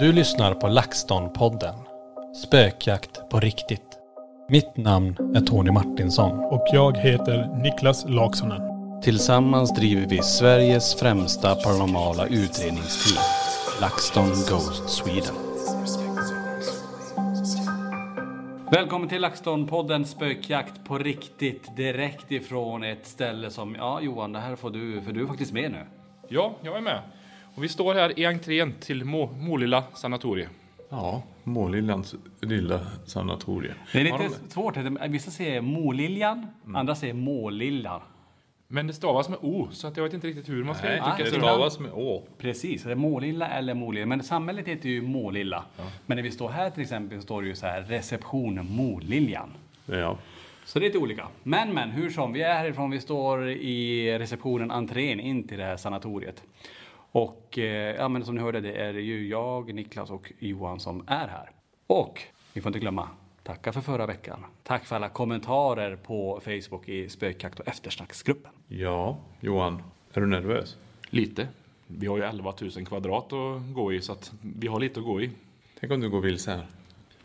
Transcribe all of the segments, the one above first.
Du lyssnar på LaxTon-podden. Spökjakt på riktigt. Mitt namn är Tony Martinsson. Och jag heter Niklas Laksonen. Tillsammans driver vi Sveriges främsta paranormala utredningsteam. LaxTon Ghost Sweden. Välkommen till LaxTon-podden Spökjakt på riktigt. Direkt ifrån ett ställe som, ja Johan, det här får du, för du är faktiskt med nu. Ja, jag är med. Och vi står här i entrén till Må Målilla sanatorium. Ja, Målillans lilla sanatorium. Det är lite de svårt, vissa säger Måliljan, andra säger Målillan. Men det stavas med O, så att jag vet inte riktigt hur man ska Nej, uttrycka det det. stavas med Å. Precis, det är Målilla eller Målilla. Men samhället heter ju Målilla. Men när vi står här till exempel så står det ju så här reception Måliljan. Ja. Så det är lite olika. Men men, hur som, vi är härifrån, vi står i receptionen, entrén in till det här sanatoriet. Och eh, ja, men som ni hörde, det är ju jag, Niklas och Johan som är här. Och vi får inte glömma, tacka för förra veckan. Tack för alla kommentarer på Facebook i spökjakt och eftersnacksgruppen. ja, Johan, är du nervös? Lite. Vi har ju 11 000 kvadrat att gå i, så att vi har lite att gå i. Tänk om du går vilse här.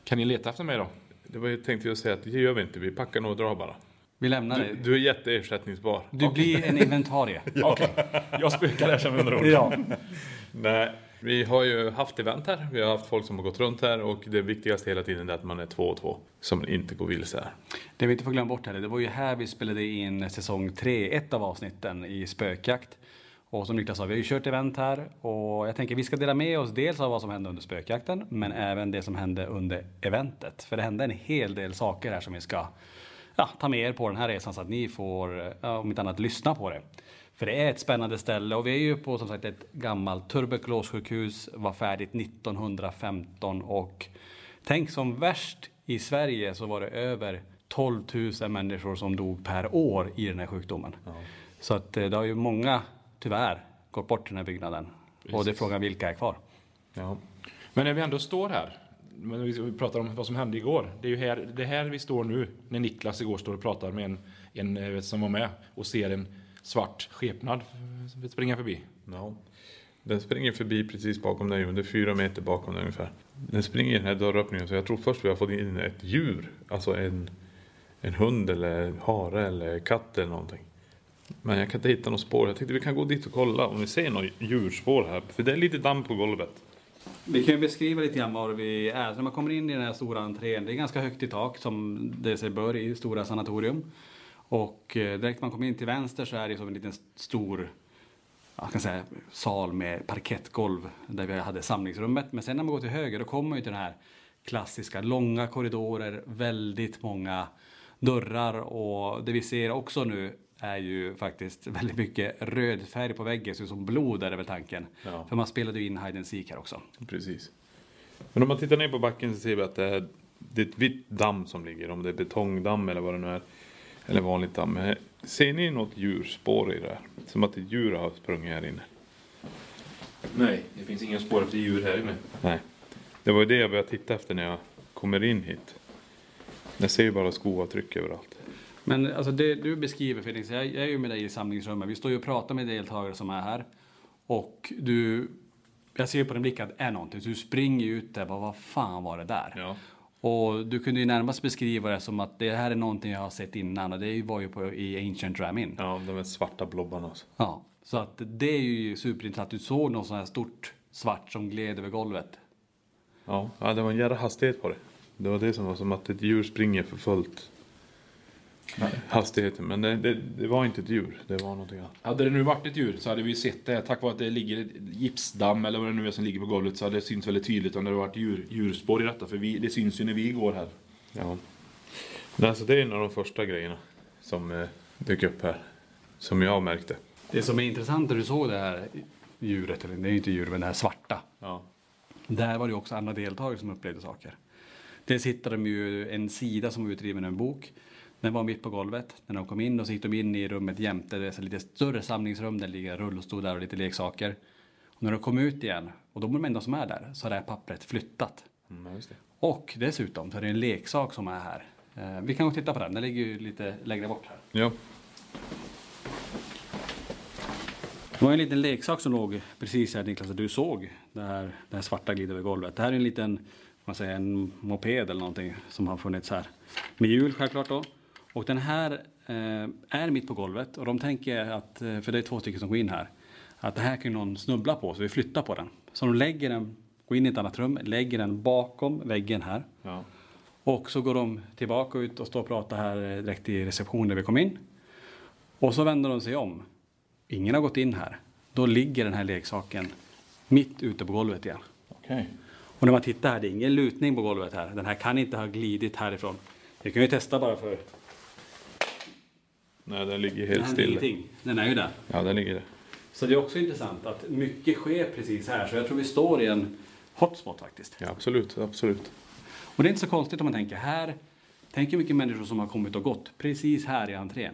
Kan ni leta efter mig då? Det var ju tänkte jag säga att det gör vi inte, vi packar nog och drar bara. Vi lämnar Du, det. du är jätteersättningsbar. Du blir en inventarie. Okej, jag spökar där som under ord. ja. Nej, vi har ju haft event här, vi har haft folk som har gått runt här och det viktigaste hela tiden är att man är två och två. Som inte går vilse här. Det vi inte får glömma bort heller, det var ju här vi spelade in säsong 3, ett av avsnitten i spökjakt. Och som Niklas sa, vi har ju kört event här och jag tänker vi ska dela med oss dels av vad som hände under spökjakten men även det som hände under eventet. För det hände en hel del saker här som vi ska ja, ta med er på den här resan så att ni får, ja, om inte annat, lyssna på det. För det är ett spännande ställe och vi är ju på som sagt ett gammalt tuberkulossjukhus, var färdigt 1915 och tänk som värst i Sverige så var det över 12 000 människor som dog per år i den här sjukdomen. Så att eh, det har ju många, tyvärr, gått bort i den här byggnaden. Och det är frågan vilka är kvar. Ja. Men när vi ändå står här, men vi pratar om vad som hände igår. Det är ju här, det här vi står nu, när Niklas igår står och pratar med en, en eh, som var med och ser en svart skepnad springa förbi. ja. Den springer förbi precis bakom dig, det är fyra meter bakom dig ungefär. Den springer i den här dörröppningen så jag tror först vi har fått in ett djur. Alltså en, en hund eller hare eller katt eller någonting. Men jag kan inte hitta något spår. Jag tänkte vi kan gå dit och kolla om vi ser något djurspår här. För det är lite damm på golvet. Vi kan ju beskriva lite grann var vi är. Så när man kommer in i den här stora entrén, det är ganska högt i tak som det sig bör i stora sanatorium. Och eh, direkt man kommer in till vänster så är det som en liten stor jag kan säga, sal med parkettgolv där vi hade samlingsrummet. Men sen när man går till höger då kommer man ju till den här klassiska långa korridorer, väldigt många dörrar och det vi ser också nu är ju faktiskt väldigt mycket röd färg på väggen, så som blod är det väl tanken. Ja. För man spelade ju in hide and seek här också. Precis. Men om man tittar ner på backen så ser vi att det är, det är ett vitt damm som ligger. Om det är betongdamm eller vad det nu är. Eller vanligt damm. Ser ni något djurspår i det här? Som att ett djur har sprungit här inne? Nej, det finns inga spår efter djur här inne. Nej. Det var ju det jag började titta efter när jag kommer in hit. Jag ser ju bara skoavtryck överallt. Men alltså det du beskriver Felix, jag, jag är ju med dig i samlingsrummet. Vi står ju och pratar med deltagare som är här. Och du, jag ser ju på din blick att det är någonting. Så du springer ut där, bara, vad fan var det där? Ja. Och du kunde ju närmast beskriva det som att det här är någonting jag har sett innan och det var ju på, i Ancient Dramin. Ja, de är svarta blobbarna. Alltså. Ja, så att det är ju superintressant. Du såg något sånt här stort svart som gled över golvet. Ja, ja, det var en jävla hastighet på det. Det var det som var som att ett djur springer för fullt. Hastigheten, men det, det, det var inte ett djur. Det var någonting annat. Hade det nu varit ett djur så hade vi sett det. Tack vare att det ligger ett gipsdamm eller vad det nu är som ligger på golvet så hade det synts väldigt tydligt om det hade varit djur, djurspår i detta. För vi, det syns ju när vi går här. Ja. Men alltså det är en av de första grejerna som eh, dök upp här. Som jag märkte. Det som är intressant när du såg det här djuret, eller det är ju inte djur, men det här svarta. Ja. Där var det ju också andra deltagare som upplevde saker. Dels hittade de ju en sida som var utdriven i en bok. Den var mitt på golvet. När de kom in och så gick de in i rummet jämte, det är lite större samlingsrum, där ligger rullstolar och lite leksaker. Och när de kom ut igen, och de är de enda som är där, så har det här pappret flyttat. Mm, det. Och dessutom så är det en leksak som är här. Eh, vi kan gå och titta på den, den ligger ju lite längre bort här. Ja. Det var en liten leksak som låg precis här Niklas, där du såg det här, det här svarta glida över golvet. Det här är en liten, man säger, en moped eller någonting som har funnits här. Med hjul självklart då. Och den här eh, är mitt på golvet och de tänker att, eh, för det är två stycken som går in här, att det här kan någon snubbla på så vi flyttar på den. Så de lägger den, går in i ett annat rum, lägger den bakom väggen här. Ja. Och så går de tillbaka ut och står och pratar här eh, direkt i receptionen där vi kom in. Och så vänder de sig om. Ingen har gått in här. Då ligger den här leksaken mitt ute på golvet igen. Okej. Och när man tittar här, det är ingen lutning på golvet här. Den här kan inte ha glidit härifrån. Vi kan ju testa bara för... Nej, den ligger helt still. Den är ju där. Ja, den ligger där. Så det är också intressant att mycket sker precis här. Så jag tror vi står i en hotspot faktiskt. Ja, absolut, absolut. Och det är inte så konstigt om man tänker här. Tänk hur mycket människor som har kommit och gått precis här i entrén.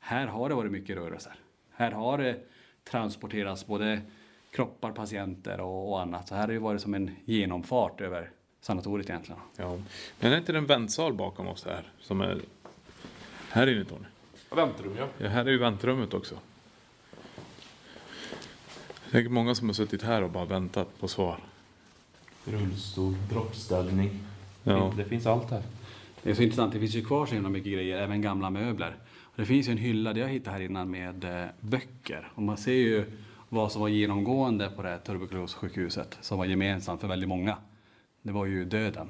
Här har det varit mycket rörelser. Här har det transporterats både kroppar, patienter och, och annat. Så här har det varit som en genomfart över sanatoriet egentligen. Ja. Men är inte det en väntsal bakom oss här? Som är här inne Tony? Väntrum ja. Ja, här är ju väntrummet också. Jag tänker många som har suttit här och bara väntat på svar. Rullstol, droppställning. Ja. Det finns allt här. Det är så intressant, det finns ju kvar så himla mycket grejer, även gamla möbler. Och det finns ju en hylla, det jag hittade här innan, med eh, böcker. Och man ser ju vad som var genomgående på det här tuberkulossjukhuset, som var gemensamt för väldigt många. Det var ju döden.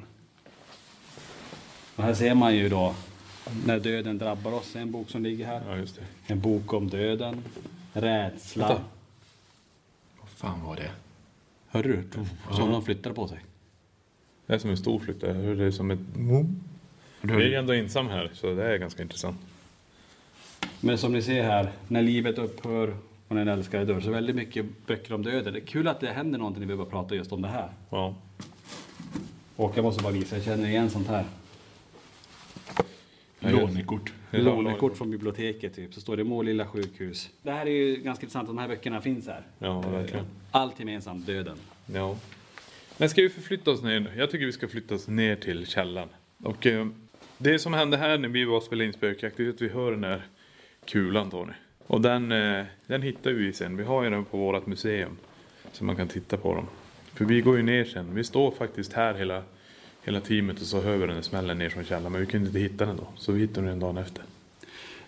Och här ser man ju då när döden drabbar oss, en bok som ligger här. Ja, just det. En bok om döden, rädsla. Vänta. Vad fan var det? Hörde du? Som de flyttade på sig. Det är som en stor flytt. Jag hör det är som ett... Vi är ändå ensam här, så det är ganska intressant. Men som ni ser här, när livet upphör och när en älskare dör, så väldigt mycket böcker om döden. Det är kul att det händer någonting när vi börjar prata just om det här. Ja. Och jag måste bara visa, jag känner igen sånt här. Lånekort. Lånekort från biblioteket typ, så står det Målilla sjukhus. Det här är ju ganska intressant, de här böckerna finns här. Ja, verkligen. Allt gemensamt, döden. Ja. Men ska vi förflytta oss ner nu? Jag tycker vi ska flytta oss ner till källaren. Och eh, det som hände här när vi var och spelade in spökjakt, det är att vi hör den här kulan Tony. Och den, eh, den hittar vi sen. Vi har ju den på vårt museum. Så man kan titta på dem. För vi går ju ner sen. Vi står faktiskt här hela, hela teamet och så hör vi den smällen ner från källaren. Men vi kunde inte hitta den då. Så vi hittade den dagen efter.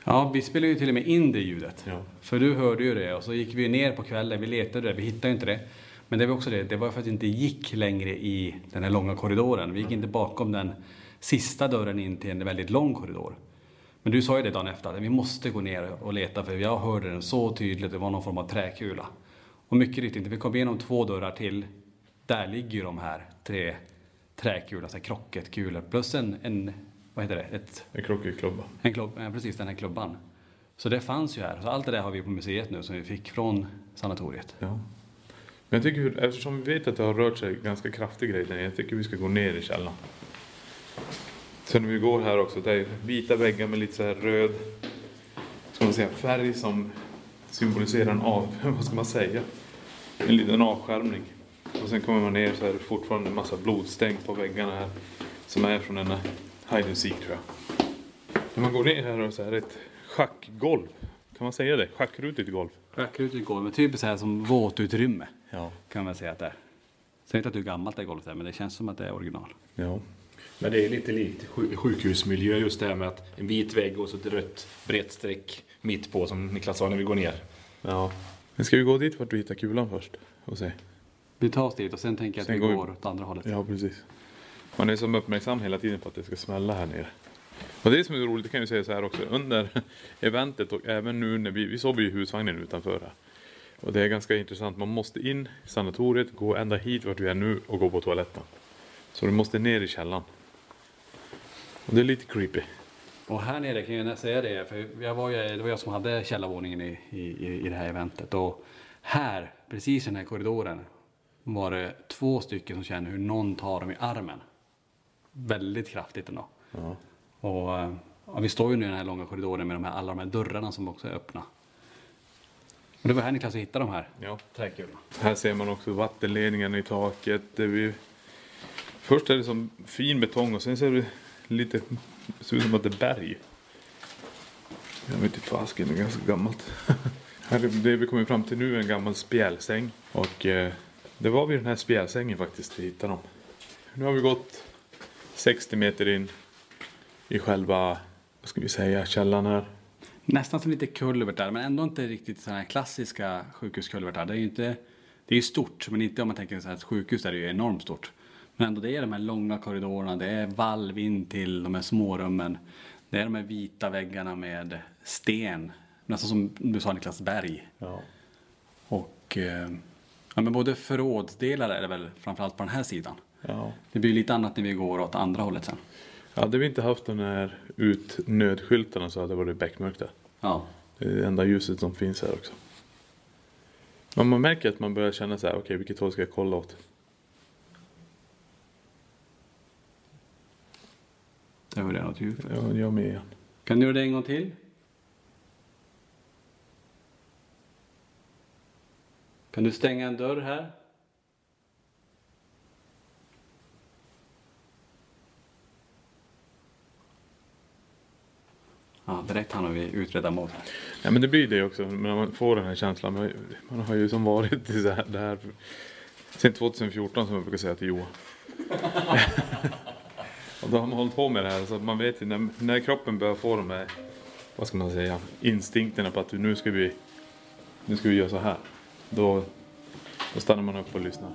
Ja, vi spelade ju till och med in det ljudet. Ja. För du hörde ju det och så gick vi ner på kvällen, vi letade det, vi hittade inte det. Men det var också det, det var för att vi inte gick längre i den här långa korridoren. Vi gick inte bakom den sista dörren in till en väldigt lång korridor. Men du sa ju det dagen efter, att vi måste gå ner och leta för jag hörde den så tydligt, det var någon form av träkula. Och mycket riktigt, vi kom igenom två dörrar till, där ligger ju de här tre träkulorna, så här krocketkulor, plus en, en, vad heter det, ett En krocketklubba. en klubb, ja, precis, den här klubban. Så det fanns ju här. Så allt det där har vi på museet nu som vi fick från sanatoriet. Ja. Men jag tycker, eftersom vi vet att det har rört sig ganska kraftig grej där nere, jag tycker vi ska gå ner i källaren. Sen när vi går här också, det är vita väggar med lite så här röd ska man säga, färg som symboliserar en av, vad ska man säga, en liten avskärmning. Och sen kommer man ner så är det fortfarande en massa blodstänk på väggarna här som är från denna hide and seek tror jag. När man går ner här så är det ett schackgolv. Kan man säga det? Schackrutigt golv. Schackrutigt golv, men typ så här som våtutrymme Ja. kan man säga att det är. Säg inte att hur gammalt det golvet är, men det känns som att det är original. Ja. Men det är lite likt sju- sjukhusmiljö just det här med att en vit vägg och så ett rött brett streck mitt på som Niklas sa när vi går ner. ja. Men ska vi gå dit vart vi hittar kulan först? Och se? Vi tar dit och sen tänker jag att Sen vi går vi- går åt andra hållet. Ja, precis. Man är som uppmärksam hela tiden på att det ska smälla här nere. Och det som är roligt, det kan jag säga så här också, under eventet och även nu när vi, vi ju i husvagnen utanför här. Och det är ganska intressant, man måste in i sanatoriet, gå ända hit vart vi är nu och gå på toaletten. Så du måste ner i källaren. Och det är lite creepy. Och här nere kan jag säga det, för jag var ju, det var jag som hade källarvåningen i, i, i det här eventet. Och här, precis i den här korridoren, var det två stycken som känner hur någon tar dem i armen. Väldigt kraftigt ändå. Ja. Och eh, ja, vi står ju nu i den här långa korridoren med de här, alla de här dörrarna som också är öppna. Och det var här Niklas hittade de här Ja. träkulorna. Här ser man också vattenledningarna i taket. Det vi... Först är det som fin betong och sen ser det lite det ser ut som att det är berg. Jag vet inte fasken, det är ganska gammalt. Här är det vi kommer fram till nu är en gammal spjälsäng. Och eh, det var vid den här spjälsängen faktiskt vi hittade dem. Nu har vi gått 60 meter in i själva, vad ska vi säga, källaren här. Nästan som lite kulvertar, men ändå inte riktigt sådana här klassiska sjukhuskulvertar. Det är ju inte, det är ju stort, men inte om man tänker så här, ett sjukhus är det ju enormt stort. Men ändå, det är de här långa korridorerna, det är valv in till de här smårummen. Det är de här vita väggarna med sten, nästan som du sa Niklas, berg. Ja. Och eh, ja, men både förrådsdelar är det väl framförallt på den här sidan. Ja. Det blir lite annat när vi går åt andra hållet sen. Hade vi inte haft de här utnödskyltarna så hade det varit beckmörkt där. Ja. Det är det enda ljuset som finns här också. Men man märker att man börjar känna så här, okej vilket håll ska jag kolla åt? Det var det något ljud. Ja, jag med igen. Kan du göra det en gång till? Kan du stänga en dörr här? Ja, direkt hamnar vi i mål. Ja men det blir det också, när man får den här känslan. Man, man har ju som varit i så här, det här sen 2014 som jag brukar säga till Johan. och då har man hållit på med det här så att man vet ju när, när kroppen börjar få de här, vad ska man säga, instinkterna på att nu ska vi, nu ska vi göra så här. Då, då stannar man upp och lyssnar.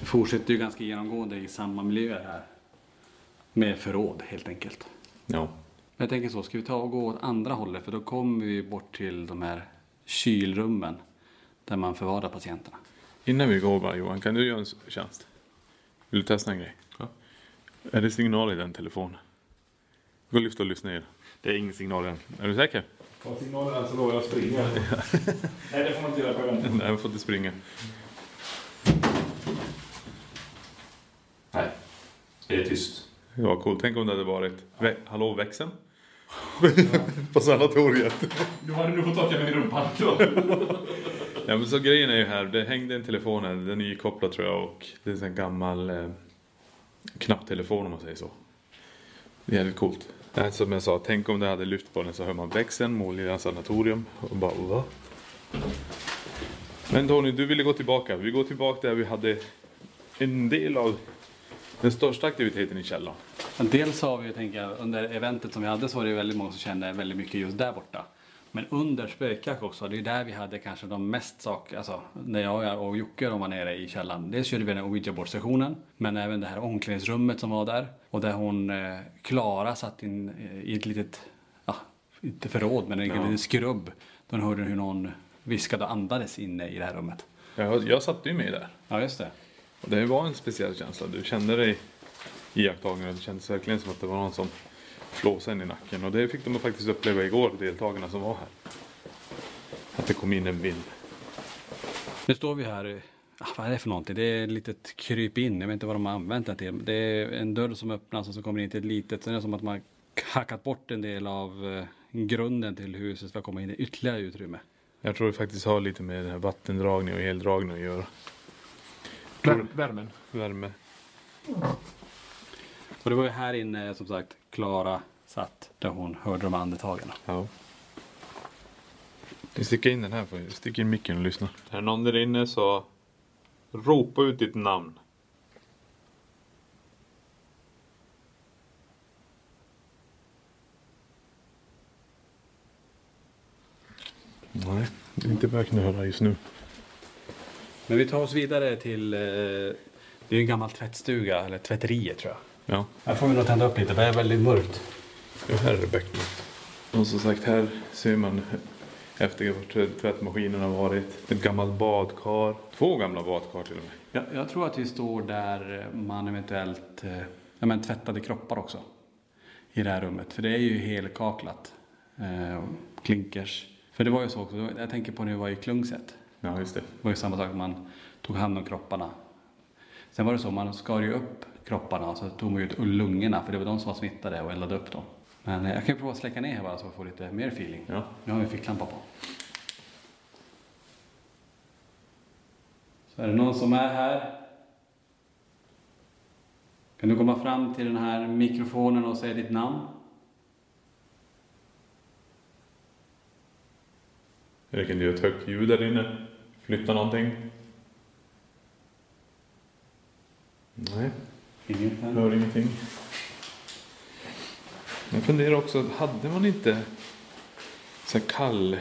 Vi fortsätter ju ganska genomgående i samma miljö här. Med förråd helt enkelt. Ja. Jag tänker så, ska vi ta och gå åt andra hållet? För då kommer vi bort till de här kylrummen. Där man förvarar patienterna. Innan vi går bara Johan, kan du göra en tjänst? Vill du testa en grej? Ja. Är det signal i den telefonen? Gå och lyfta och lyssna i den. Det är ingen signal än. Är du säker? Får signalen så lovar jag att springa. Nej, det får man inte göra på eventet. Nej, jag får inte springa. Nej, det är tyst. Ja, coolt. Tänk om det hade varit Vä- Hallå växeln? På sanatoriet. Du hade nog fått torka mig i rumpan. Ja, men så grejen är ju här. Det hängde en telefon här. Den är ju kopplad tror jag och det är en sån gammal eh, knapptelefon om man säger så. Det är jävligt coolt. Nej, som jag sa, tänk om det hade lyft på den så hör man växeln, Målilla sanatorium och bara va? Men Tony, du ville gå tillbaka. Vi går tillbaka där vi hade en del av den största aktiviteten i källaren. Dels har vi, tänker jag, under eventet som vi hade så var det väldigt många som kände väldigt mycket just där borta. Men under spökjakt också, det är där vi hade kanske de mest saker, alltså när jag och Jocke de var nere i källaren. Dels körde vi den ouija sessionen men även det här omklädningsrummet som var där. Och där hon, eh, Klara, satt in eh, i ett litet, ja, inte förråd men en Ja. liten skrubb. Då hörde hur någon viskade och andades inne i det här rummet. Jag, jag satt ju med där. Ja, just det. Och det var en speciell känsla. Du kände dig iakttagningar. Det kändes verkligen som att det var någon som flåsade en i nacken. Och det fick de faktiskt uppleva igår, deltagarna som var här. Att det kom in en vind. Nu står vi här. Ah, vad är det för någonting? Det är ett litet kryp in. Jag vet inte vad de har använt det till. Det är en dörr som öppnas och så kommer in till ett litet. Sen är det som att man hackat bort en del av eh, grunden till huset för att komma in i ytterligare utrymme. Jag tror det faktiskt har lite med den här vattendragning och eldragning att göra. Vär, värmen. Värme. Och det var ju här inne som sagt Klara satt där hon hörde de andetagen. Ja. Vi sticker in den här. För stick in micken och lyssna. Är det någon där inne så ropa ut ditt namn. Nej, inte vad jag kan höra just nu. Men vi tar oss vidare till, eh, det är en gammal tvättstuga, eller tvätteriet tror jag. Ja, Här får vi nog tända upp lite, det är väldigt mörkt. ja här är det bäcknet. Och som sagt, här ser man efter vart tvättmaskinen har varit. Ett gammalt badkar. Två gamla badkar till och med. Jag, jag tror att vi står där man eventuellt eh, ja, men tvättade kroppar också. I det här rummet, för det är ju helkaklat. Eh, klinkers. För det var ju så också, jag tänker på när vi var i Klungset. Ja, just det. Det var ju samma sak, man tog hand om kropparna. Sen var det så, man skar ju upp kropparna och så tog man ut lungorna för det var de som var smittade och eldade upp dem. Men eh, jag kan ju prova att släcka ner här bara så jag får lite mer feeling. Ja. Nu har vi ficklampa på. Så är det någon som är här? Kan du komma fram till den här mikrofonen och säga ditt namn? Eller kan du göra ett högt ljud där inne? Flytta någonting? Nej, Inget här. hör ingenting. Jag funderar också, hade man inte så här kall...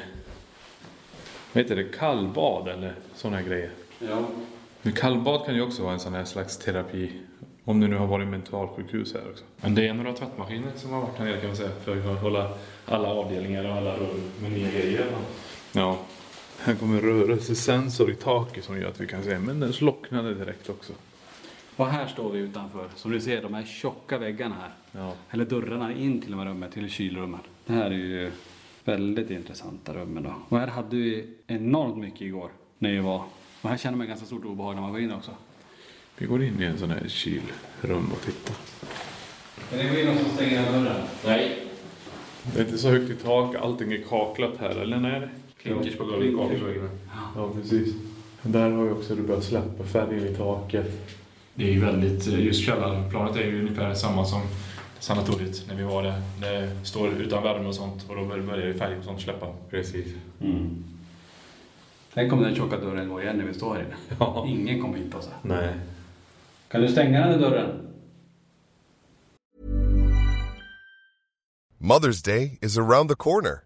Vad heter det? Kallbad eller sådana här grejer? Ja. Men kallbad kan ju också vara en sån här slags terapi. Om du nu har varit mentalsjukhus här också. Men det är några tvättmaskiner som har varit här nere kan man säga. För att hålla alla avdelningar och alla rum med nya grejer. Ja. Här kommer rörelsesensor i taket som gör att vi kan se. Men den slocknade direkt också. Och här står vi utanför. Som du ser, de här tjocka väggarna här. Ja. Eller dörrarna in till de här rummen, till kylrummen. Det här är ju väldigt intressanta rummen då. Och här hade vi enormt mycket igår när vi var. Och här känner man ganska stort obehag när man går in också. Vi går in i en sån här kylrum och tittar. Kan det och så stänger dörren? Nej. Det är inte så högt i tak, allting är kaklat här, eller när är det? Klinkers på golvet, kakor på väggarna. Ja, precis. Där har vi också, du börjat släppa färgen i taket. Det är ju väldigt, just källarplanet är ju ungefär samma som sanatoriet när vi var där. Det står utan värme och sånt och då börjar ju färg och sånt släppa. Precis. Mm. Sen kommer den tjocka dörren gå igen när vi står här inne. Ja. Ingen kommer hitta oss här. Nej. Kan du stänga den där dörren? Mother's Day is around the corner.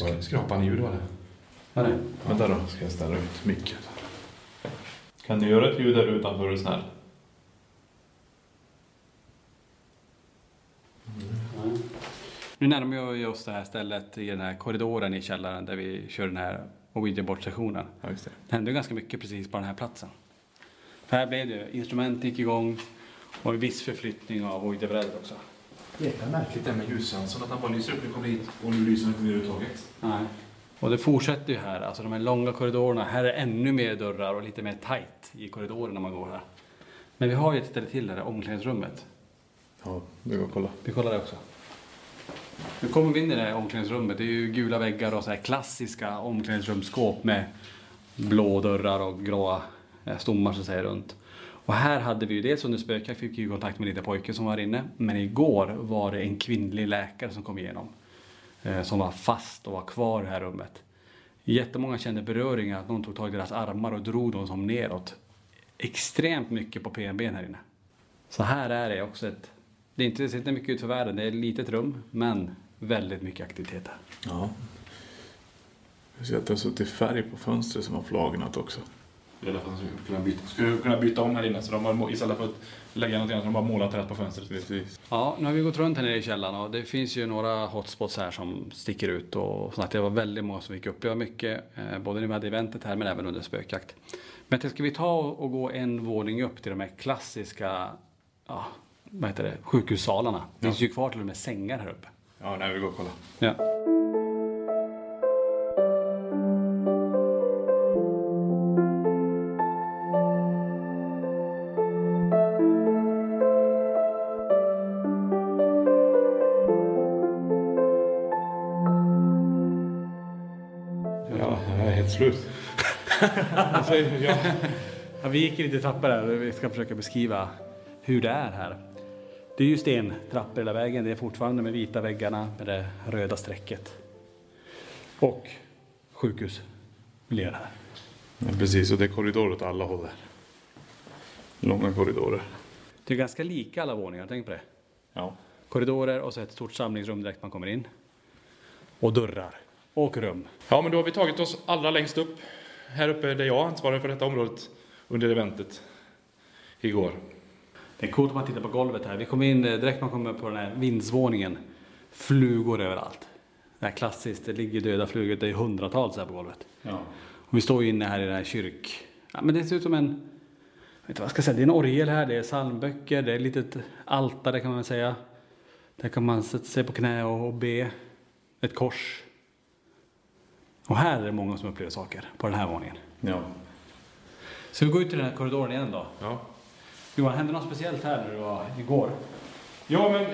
Sk- Skrapande ljud var det. Var det? Vänta då, ska jag ställa ut micken. Kan du göra ett ljud där utanför är du snäll? Nu närmar vi oss det här stället i den här korridoren i källaren där vi kör den här Ouija-bordsessionen. Ja, det. Det hände ganska mycket precis på den här platsen. För här blev det, instrument gick igång och en viss förflyttning av Ouija-brädor också. Jäkla märkligt det med ljussensorn, att han bara lyser upp när du kommer hit och nu lyser han inte överhuvudtaget. Nej. Och det fortsätter ju här, alltså de här långa korridorerna. Här är ännu mer dörrar och lite mer tight i korridoren när man går här. Men vi har ju ett ställe till där, omklädningsrummet. Ja, vi går och kolla. Vi kollar det också. Nu kommer vi in i det här omklädningsrummet. Det är ju gula väggar och så här klassiska omklädningsrumsskåp med blå dörrar och gråa eh, stommar så att säga runt. Och här hade vi ju dels under spökjakt fick vi ju kontakt med en liten pojke som var inne. Men igår var det en kvinnlig läkare som kom igenom. Eh, som var fast och var kvar i det här rummet. Jättemånga kände beröringar, att någon tog tag i deras armar och drog dem som neråt. Extremt mycket på PNB här inne. Så här är det också ett... Det, är inte, det ser inte mycket ut för världen, det är ett litet rum, men väldigt mycket aktivitet här. Ja. Jag ser att det har suttit färg på fönstret som har flagnat också. Det är därför skulle kunna byta, skulle kunna byta om här inne så de har, istället för att lägga någonting annat, så de har målat rätt på fönstret. Precis. Ja, nu har vi gått runt här nere i källaren och det finns ju några hotspots här som sticker ut och sagt, det var väldigt många som fick uppleva mycket, eh, både när vi hade eventet här men även under spökjakt. Men jag ska vi ta och gå en våning upp till de här klassiska, ja, vad heter det, sjukhussalarna. Det finns ju kvar till och med sängar här uppe. Ja, nej, vi går och kollar. Ja. Ja, alltså, ja. Ja, vi gick lite trappor där vi ska försöka beskriva hur det är här. Det är ju stentrappor hela vägen. Det är fortfarande med vita väggarna med det röda strecket. Och sjukhusmiljö här. Ja, precis, och det är korridorer åt alla håll där. Långa korridorer. Det är ganska lika alla våningar, tänk på det. Ja. Korridorer och så ett stort samlingsrum direkt man kommer in. Och dörrar. Och rum. ja, men då har vi tagit oss allra längst upp. Här uppe där jag ansvarar för detta området under eventet igår. Det är coolt om man tittar på golvet här. Vi kommer in eh, direkt när man kommer upp på den här vindsvåningen. Flugor överallt. Det här klassiskt, det ligger döda flugor. Det är hundratals här på golvet. ja. Och vi står ju inne här i den här kyrk... Ja, men det ser ut som en... Jag vet inte vad jag ska säga. Det är en orgel här, det är psalmböcker, det är ett litet altare kan man säga. Där kan man sätta sig på knä och och be. Ett kors. Och här är det många som upplever saker på den här våningen. ja. Så vi går ut till den här korridoren igen då. Ja. Johan, hände något speciellt här när du var igår? Ja, men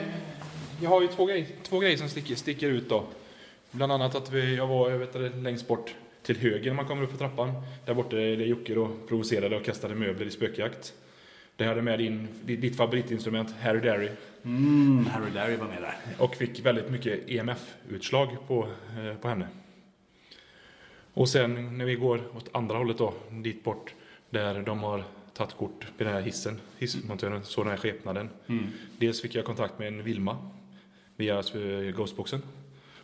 jag har ju två, grej, två grejer som sticker, sticker ut då. Bland annat att vi, jag var jag vet, inte, längst bort till höger när man kommer upp för trappan. Där borta är det Jocke då provocerade och kastade möbler i spökjakt. Det hade med din, ditt favoritinstrument, Harry Derry. Mm, Harry Larry var med där. Och fick väldigt mycket EMF-utslag på, eh, på henne. Och sen när vi går åt andra hållet då, dit bort, där de har tagit kort vid den här hissen, hissmontören, så den här skepnaden. Dels fick jag kontakt med en Vilma via Ghostboxen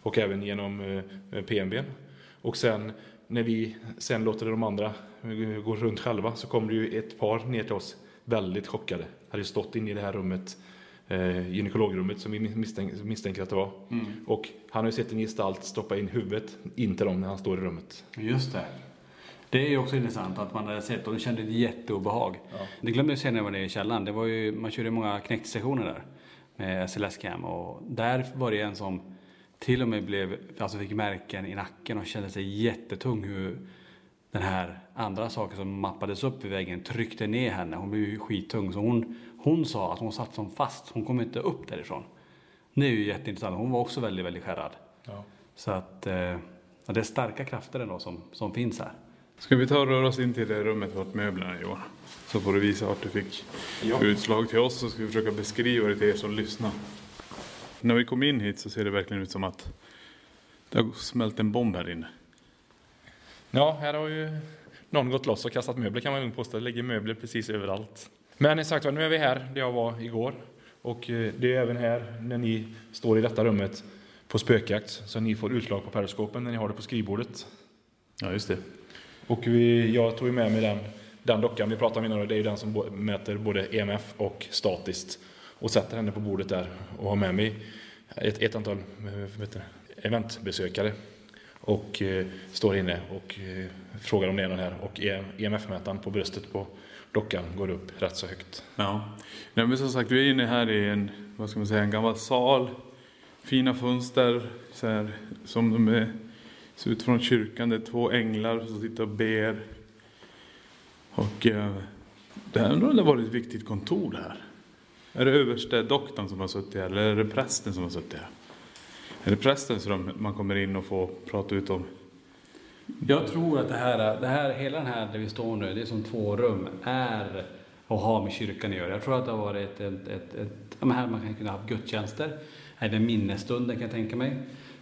och även genom eh, PNB. Och sen när vi sen låter de andra eh, gå runt själva så kommer det ju ett par ner till oss väldigt chockade. Hade stått inne i det här rummet eh, gynekologrummet som vi misstänker, misstänker att det var. Och han har ju sett en gestalt stoppa in huvudet in till dem när han står i rummet. Just det. Det är ju också intressant att man hade sett och de kände ett jätteobehag. Det glömde jag säga när jag var nere i källaren. Det var ju, man körde många knäcksessioner där med SLS-cam och där var det en som till och med blev, alltså fick märken i nacken och kände sig jättetung hur den här andra saken som mappades upp vid väggen tryckte ner henne. Hon blev ju skittung så hon, hon sa att hon satt som fast, hon kom inte upp därifrån. Det är ju jätteintressant. Hon var också väldigt, väldigt skärrad. Ja. Så att eh, ja, det är starka krafter ändå som, som finns här. Ska vi ta och röra oss in till det rummet vart möblerna är Johan? Så får du visa vart du fick utslag till oss så ska vi försöka beskriva det till er som lyssnar. När vi kom in hit så ser det verkligen ut som att det har smält en bomb här inne. Ja, här har ju någon gått loss och kastat möbler kan man lugnt påstå. Det ligger möbler precis överallt. Men sagt nu är vi här där jag var igår. Och eh, det är även här när ni står i detta rummet på spökjakt. Så ni får utslag på periskopen när ni har det på skrivbordet. Ja, just det. Och vi, jag tog ju med mig den, den dockan vi pratade om innan. Det är ju den som mäter både EMF och statiskt. Och sätter henne på bordet där och har med mig ett, ett antal eh, vet du, eventbesökare. Och eh, står inne och eh, frågar om det är någon här. Och EMF-mätaren på bröstet på dockan går upp rätt så högt. Ja. Nej, men som sagt, vi är inne här i en, vad ska man säga, en gammal sal. Fina fönster så här, som de är ser ut från kyrkan. Det är två änglar som sitter och ber. Och eh, det här har nog har varit ett viktigt kontor det här. Är det överste doktorn som har suttit här eller är det prästen som har suttit här? Är det prästens rum man kommer in och får prata ut om? Jag tror att det här, det här, hela den här där vi står nu, det är som två rum, är och har med kyrkan att göra. Jag tror att det har varit ett, ett, ett, ett ja, men här man kan kunna ha haft gudstjänster, även minnesstunden kan jag tänka mig.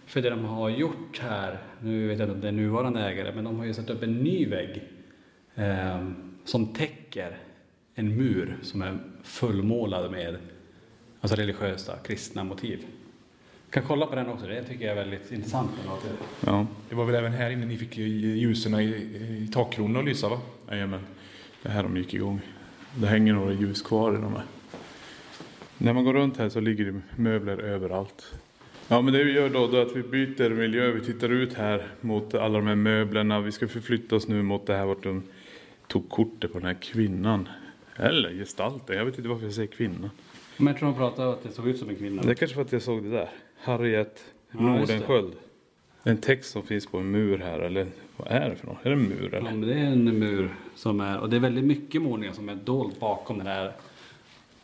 För det de har gjort här, nu vet jag inte om det är nuvarande ägare, men de har ju satt upp en ny vägg eh, som täcker en mur som är fullmålad med alltså religiösa, kristna motiv kan kolla på den också, det tycker jag är väldigt intressant. Ja. Det var väl även här inne ni fick ljusen i, i takkronorna att lysa va? Jajamän. Det är här de gick igång. Det hänger några ljus kvar i de här. När man går runt här så ligger det möbler överallt. Ja men det vi gör då, då är att vi byter miljö. Vi tittar ut här mot alla de här möblerna. Vi ska förflytta oss nu mot det här vart de tog kortet på den här kvinnan. Eller gestalten, jag vet inte varför jag säger kvinna. Men jag tror de pratade att det såg ut som en kvinna. Det är kanske för att jag såg det där. Harriet Ja, just det. Nordenskjöld. En text som finns på en mur här, eller vad är det för något? Är det en mur Ja, eller? men det är en mur som är, och det är väldigt mycket målningar som är dolt bakom den här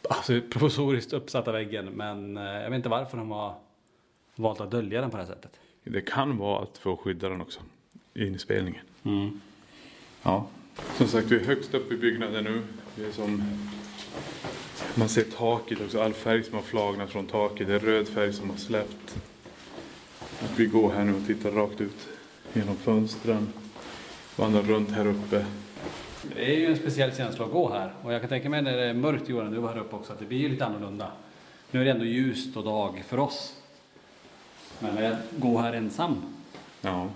alltså, provisoriskt uppsatta väggen. Men eh, jag vet inte varför de har valt att dölja den på det här sättet. Det kan vara att få skydda den också. I inspelningen. Mm. Ja. Som sagt, vi är högst upp i byggnaden nu. Det är som... Man ser taket också, all färg som har flagnat från taket. Det är röd färg som har släppt. Att vi går här nu och tittar rakt ut genom fönstren. Vandrar runt här uppe. Det är ju en speciell känsla att gå här. Och jag kan tänka mig när det är mörkt Johan, du var här uppe också, att det blir ju lite annorlunda. Nu är det ändå ljust och dag för oss. Men jag går här ensam. Ja.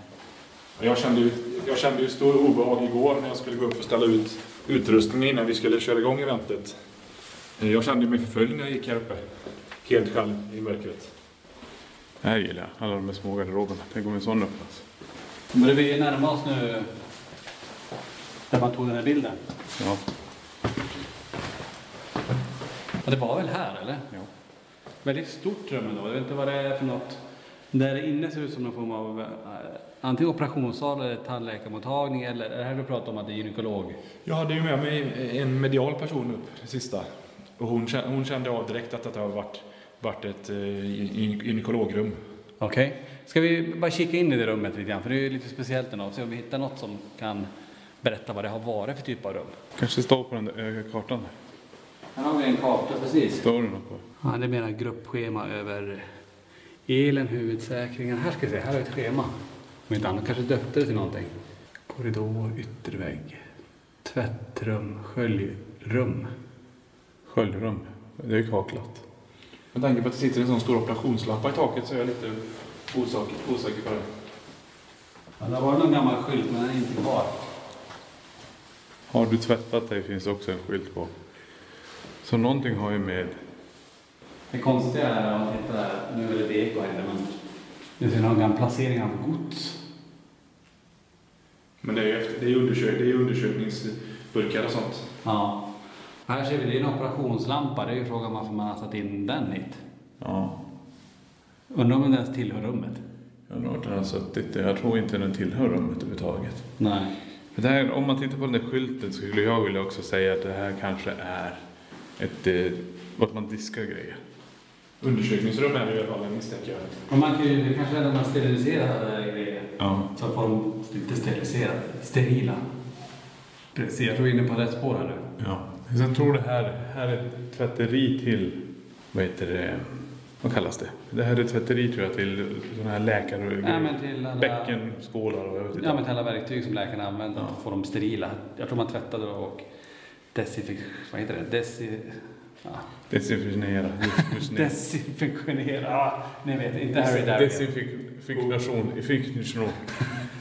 Jag kände, ju, jag kände ju stor obehag igår när jag skulle gå upp och ställa ut utrustningen innan vi skulle köra igång eventet. Eh, Jag kände mig förföljd när jag gick här uppe. Helt själv i mörkret. Det här gillar jag. Alla de här små garderoberna. Tänk om en sån öppnas. Börjar vi närma oss nu där man tog den här bilden? Ja. Ja, det var väl här eller? Ja. Väldigt stort rum ändå. Jag vet inte vad det är för något. Där inne ser ut som någon form av eh, antingen operationssal eller tandläkarmottagning eller är det här du pratar om att det är gynekolog? Jag hade ju med mig en medial person upp, det sista. Och hon kände, hon kände av direkt att det har varit, varit ett eh, gy- gynekologrum. Okej. Ska vi bara kika in i det rummet lite grann? För det är ju lite speciellt ändå. Se om vi hittar något som kan berätta vad det har varit för typ av rum. Kanske står på den där eh, kartan. Här har vi en karta precis. Står det något på? Ja, det är mera gruppschema över elen, huvudsäkringen. Här ska vi se, här har vi ett schema. Om inte annat kanske döpte det till någonting. Korridor, yttervägg, tvättrum, sköljrum. Sköljrum. Det är kaklat. Med tanke på att det sitter en sån stor operationslampa i taket så är jag lite osäker, osäker på det. Ja, det var någon gammal skylt men den är inte kvar. Har du tvättat dig finns också en skylt på. Så någonting har ju med... Det konstiga är att titta där, nu är det ett eko här inne, men nu ser någon placering av gods. Men det är ju efter, det är undersök, det är undersökningsburkar och sånt. Ja. Här ser vi, det är en operationslampa. Det är ju frågan varför man har satt in den hit. Ja. Undrar om den ens tillhör rummet? Jag undrar vart den har suttit. Jag tror inte den tillhör rummet överhuvudtaget. Nej. Men det här, om man tittar på den där skylten så skulle jag vilja också säga att det här kanske är ett... Eh, vart man diskar grejer. Undersökningsrum är det i alla fall, misstänker jag. Och man kan ju, det kanske är när man steriliserar grejer. Ja. Så får de lite steriliserade, sterila. Precis, jag tror vi är inne på rätt spår här nu. ja. Jag tror det här, här är ett tvätteri till... Vad heter det? Vad kallas det? Det här är ett tvätteri tror jag till sådana här läkare och Ja, men till alla- Bäcken, skålar och jag vet inte. Ja, men till alla verktyg som läkarna använder, att få dem sterila. Jag tror man tvättade och desinfick... Vad heter det? Desi... Ja. Desinficera. Desinfektionera. Ja, ni vet, inte Harry Darry. Desinfikation. Fiktion.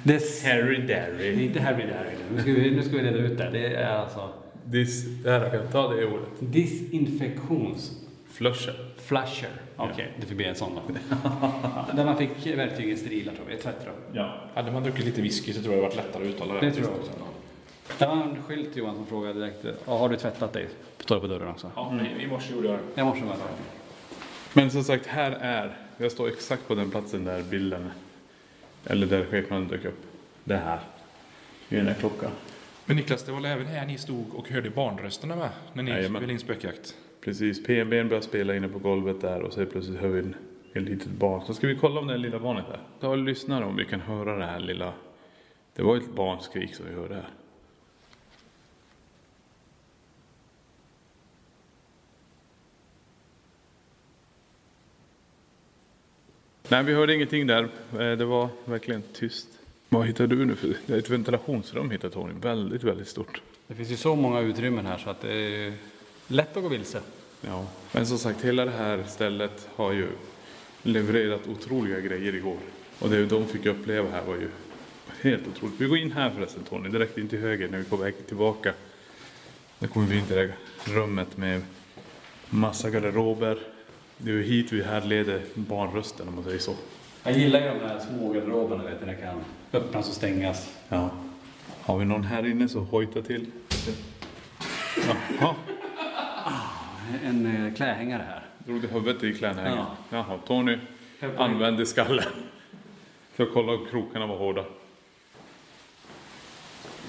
Des... Harry Darry. inte Harry Darry. Nu ska vi, nu ska vi reda ut det. Det är alltså Dis... Där, jag kan ta det ordet. disinfektions... Flusher. Flusher. Okej, det fick bli en sån då. Ja, Där man fick verktygen sterila tror vi, tvättrum. Ja. Hade man druckit lite whisky så tror jag det varit lättare att uttala det. Det tror jag också. Det var en skylt Johan som frågade direkt. "Ja, Har du tvättat dig? Står det på dörren också. Ja, i- i morse gjorde jag det. Jag måste vara Men som sagt, här är... Jag står exakt på den platsen där bilden Eller där skepnaden dök upp. Det här. I den här klockan. Men Niklas, det var även här ni stod och hörde barnrösterna med? När ni Jajamän. spelade in spökjakt? Precis, PNB började spela inne på golvet där och så plötsligt hör vi en, en litet barn. Så ska vi kolla om det är lilla barnet här. Ta och lyssna om vi kan höra det här lilla... Det var ett barnskrik som vi hörde här. Nej, vi hörde ingenting där. Eh, Det var verkligen tyst. Vad hittar du nu för... Det är ett ventilationsrum hittar Tony. Väldigt, väldigt stort. Det finns ju så många utrymmen här så att det är lätt att gå vilse. Ja, men som sagt, hela det här stället har ju levererat otroliga grejer igår. Och det de fick uppleva här var ju helt otroligt. Vi går in här förresten Tony, direkt in till höger när vi är på väg tillbaka. Där kommer vi in till det här rummet med massa garderober. Det är ju hit vi härleder barnrösten om man säger så. Jag gillar ju de där små garderoberna, vet du, det kan öppnas och stängas. Ja. Har vi någon här inne så hojta till. Jaha, En eh, klädhängare här. drog du huvudet i knähängen? Ja. Jaha, Tony använde skallen för att kolla om krokarna var hårda.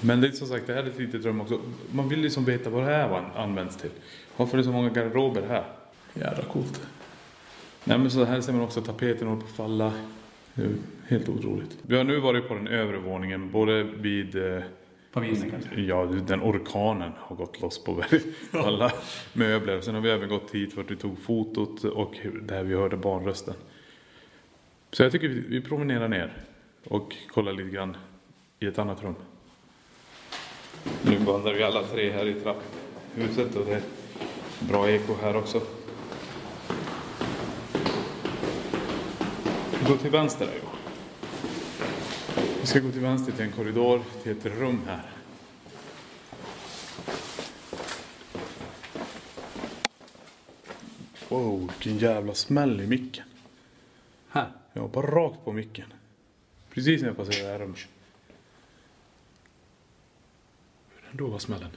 Men det är som sagt, det här är ett litet rum också. Man vill liksom veta vad det här används till. Varför är det så många garderober här? Jävla coolt. Nej men så här ser man också tapeten håller på att falla. Helt otroligt. Vi har nu varit på den övre våningen, både vid eh, På vinden kanske. Ja, den orkanen har gått loss på alla möbler. Sen har vi även gått hit för att vi tog fotot och där vi hörde barnrösten. Så jag tycker vi promenerar ner och kollar lite grann i ett annat rum. Nu vandrar vi alla tre här i trapphuset och det är bra eko här också. Går till vänster där. Vi ska gå till vänster till en korridor, till ett rum här. Wow, vilken jävla smäll i micken. Här. Ja, bara rakt på micken. Precis när jag passerade det här rummet. Hur då var smällen?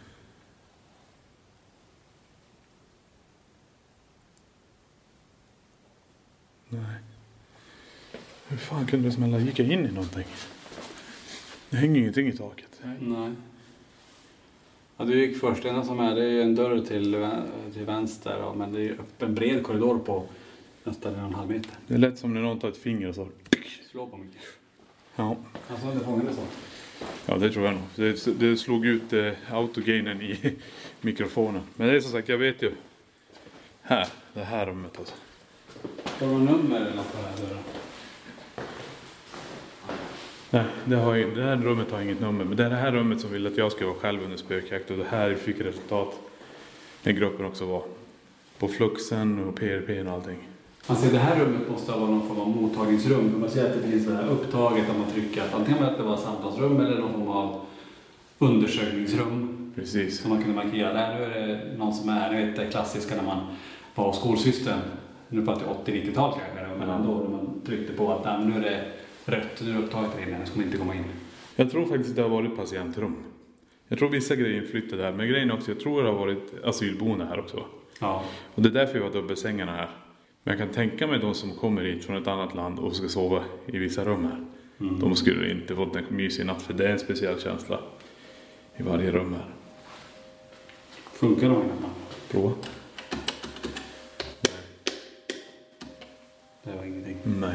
Nej. Hur fan kunde det smälla? Gick jag in i någonting? Det hänger ingenting i taket. Nej. Ja, du gick först. Det enda som är det är en dörr till, till vänster ja, men det är en bred korridor på nästan en och en halv meter. Det är lätt som när någon tar ett finger och så. Slå på mycket. Ja, Alltså det fångade så. ja det tror jag nog. Det, det slog ut eh, autogainen i mikrofonen. Men det är som sagt, jag vet ju. Här, det här rummet alltså. Har du nummer eller något på den här dörren? Nej, det, har, ju- det här rummet har inget nummer. Men det är det här rummet som vill att jag ska vara själv under spökjakt. Och det här fick resultat när gruppen också var. På Fluxen och PRP och allting. Alltså det här rummet måste vara någon form av mottagningsrum. För man ser att det finns det här upptaget om man trycker att antingen att det var samtalsrum eller någon form av undersökningsrum. Precis. Som man kunde markera. Där nu är det någon som är, ni vet det klassiska när man var hos skolsystern. Nu pratar jag 80-90-tal kanske, men ändå när man tryckte på att nej, nu är det rött, är det upptaget där inne, ska man inte komma in. Jag tror faktiskt det har varit patientrum. Jag tror vissa grejer flyttade där. Men grejen också, jag tror det har varit asylboende här också. Ja. Och det är därför vi har dubbelsängarna här. Men jag kan tänka mig de som kommer hit från ett annat land och ska sova i vissa rum här. De skulle inte fått en mysig natt för det är en speciell känsla i varje rum här. Funkar de innan? Prova. Det var ingenting. Nej.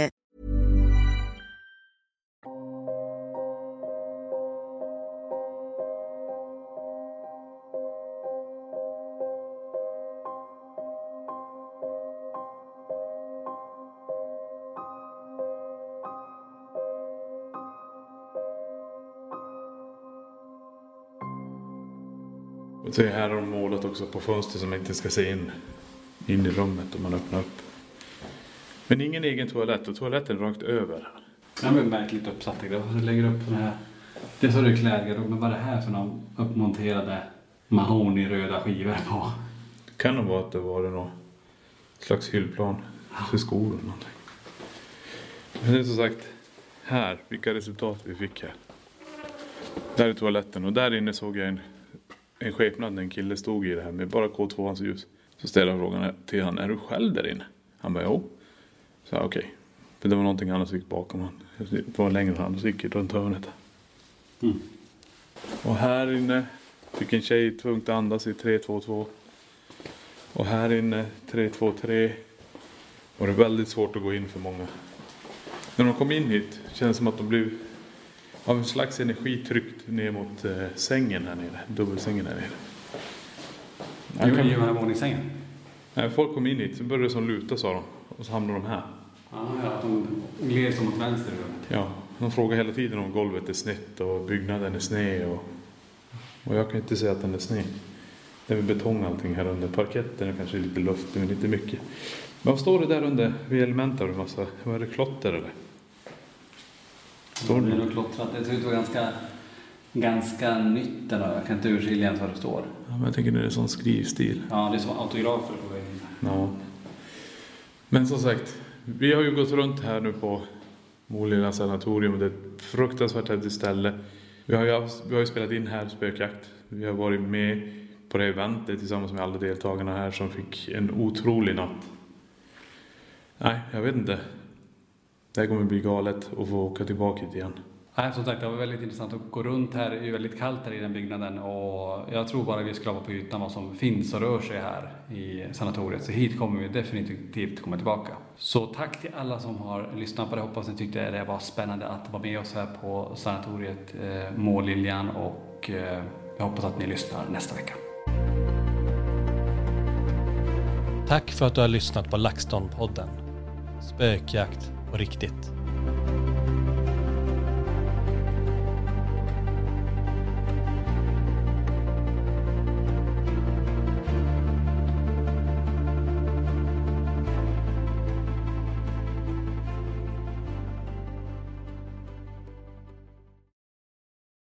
Så här har de målat också på fönster som inte ska se in, in i rummet om man öppnar upp. Men ingen egen toalett och toaletten är rakt över. Ja, men märkligt uppsatt. Jag lägger upp den här. Det det är klädgarderob, men vad är det här för någon uppmonterade mahogny-röda skivor på? Kan nog vara att det var någon slags hyllplan för skor eller någonting. Men det är som sagt, här, vilka resultat vi fick här. Där är toaletten och där inne såg jag en, en skepnad när en kille stod i det här med bara K2ans ljus. Så ställde jag frågan till han, är du själv där inne? Han bara, jo. Så okej. Okay. För det var någonting annat som gick bakom han. Det var längre än han, så gick runt hörnet. Mm. Och här inne fick en tjej tvunget andas i 3-2-2. Och här inne 3-2-3. Var det väldigt svårt att gå in för många. När de kom in hit kändes det som att de blev av en slags energi tryckt ner mot eh, sängen här nere. Dubbelsängen här nere. Jo, i den här våningssängen? Nej, folk kom in hit, så började det som luta sa de. Och så hamnade de här. Ja, att de gled som åt vänster. Ja, de frågar hela tiden om golvet är snett och byggnaden är sned. Och, och jag kan inte säga att den är sned. Det är betong allting här under. Parketten är kanske lite luft, men inte mycket. Men vad står det där under vid Elementar? Massa, vad är det, klotter eller? Står det nog klottrat. Det ser ut att vara ganska, ganska nytt ändå. Jag kan inte urskilja ens vad det står. Ja, men jag tänker det är sån skrivstil. Ja, det är som autografer på väggen. Ja. Men som sagt, vi har ju gått runt här nu på Målilla sanatorium. Det är ett fruktansvärt häftigt ställe. Vi har, ju, vi har ju spelat in här spökjakt. Vi har varit med på det eventet tillsammans med alla deltagarna här som fick en otrolig natt. Nej, jag vet inte. Det här kommer bli galet att få åka tillbaka hit igen. Nej, som sagt, det var väldigt intressant att gå runt här. Det är väldigt kallt här i den byggnaden och jag tror bara vi skrapar på ytan vad som finns och rör sig här i sanatoriet. Så hit kommer vi definitivt komma tillbaka. Så tack till alla som har lyssnat på det. Hoppas ni tyckte det var spännande att vara med oss här på sanatoriet eh, Måliljan och eh, jag hoppas att ni lyssnar nästa vecka. Tack för att du har lyssnat på LaxTon-podden. Spökjakt på riktigt.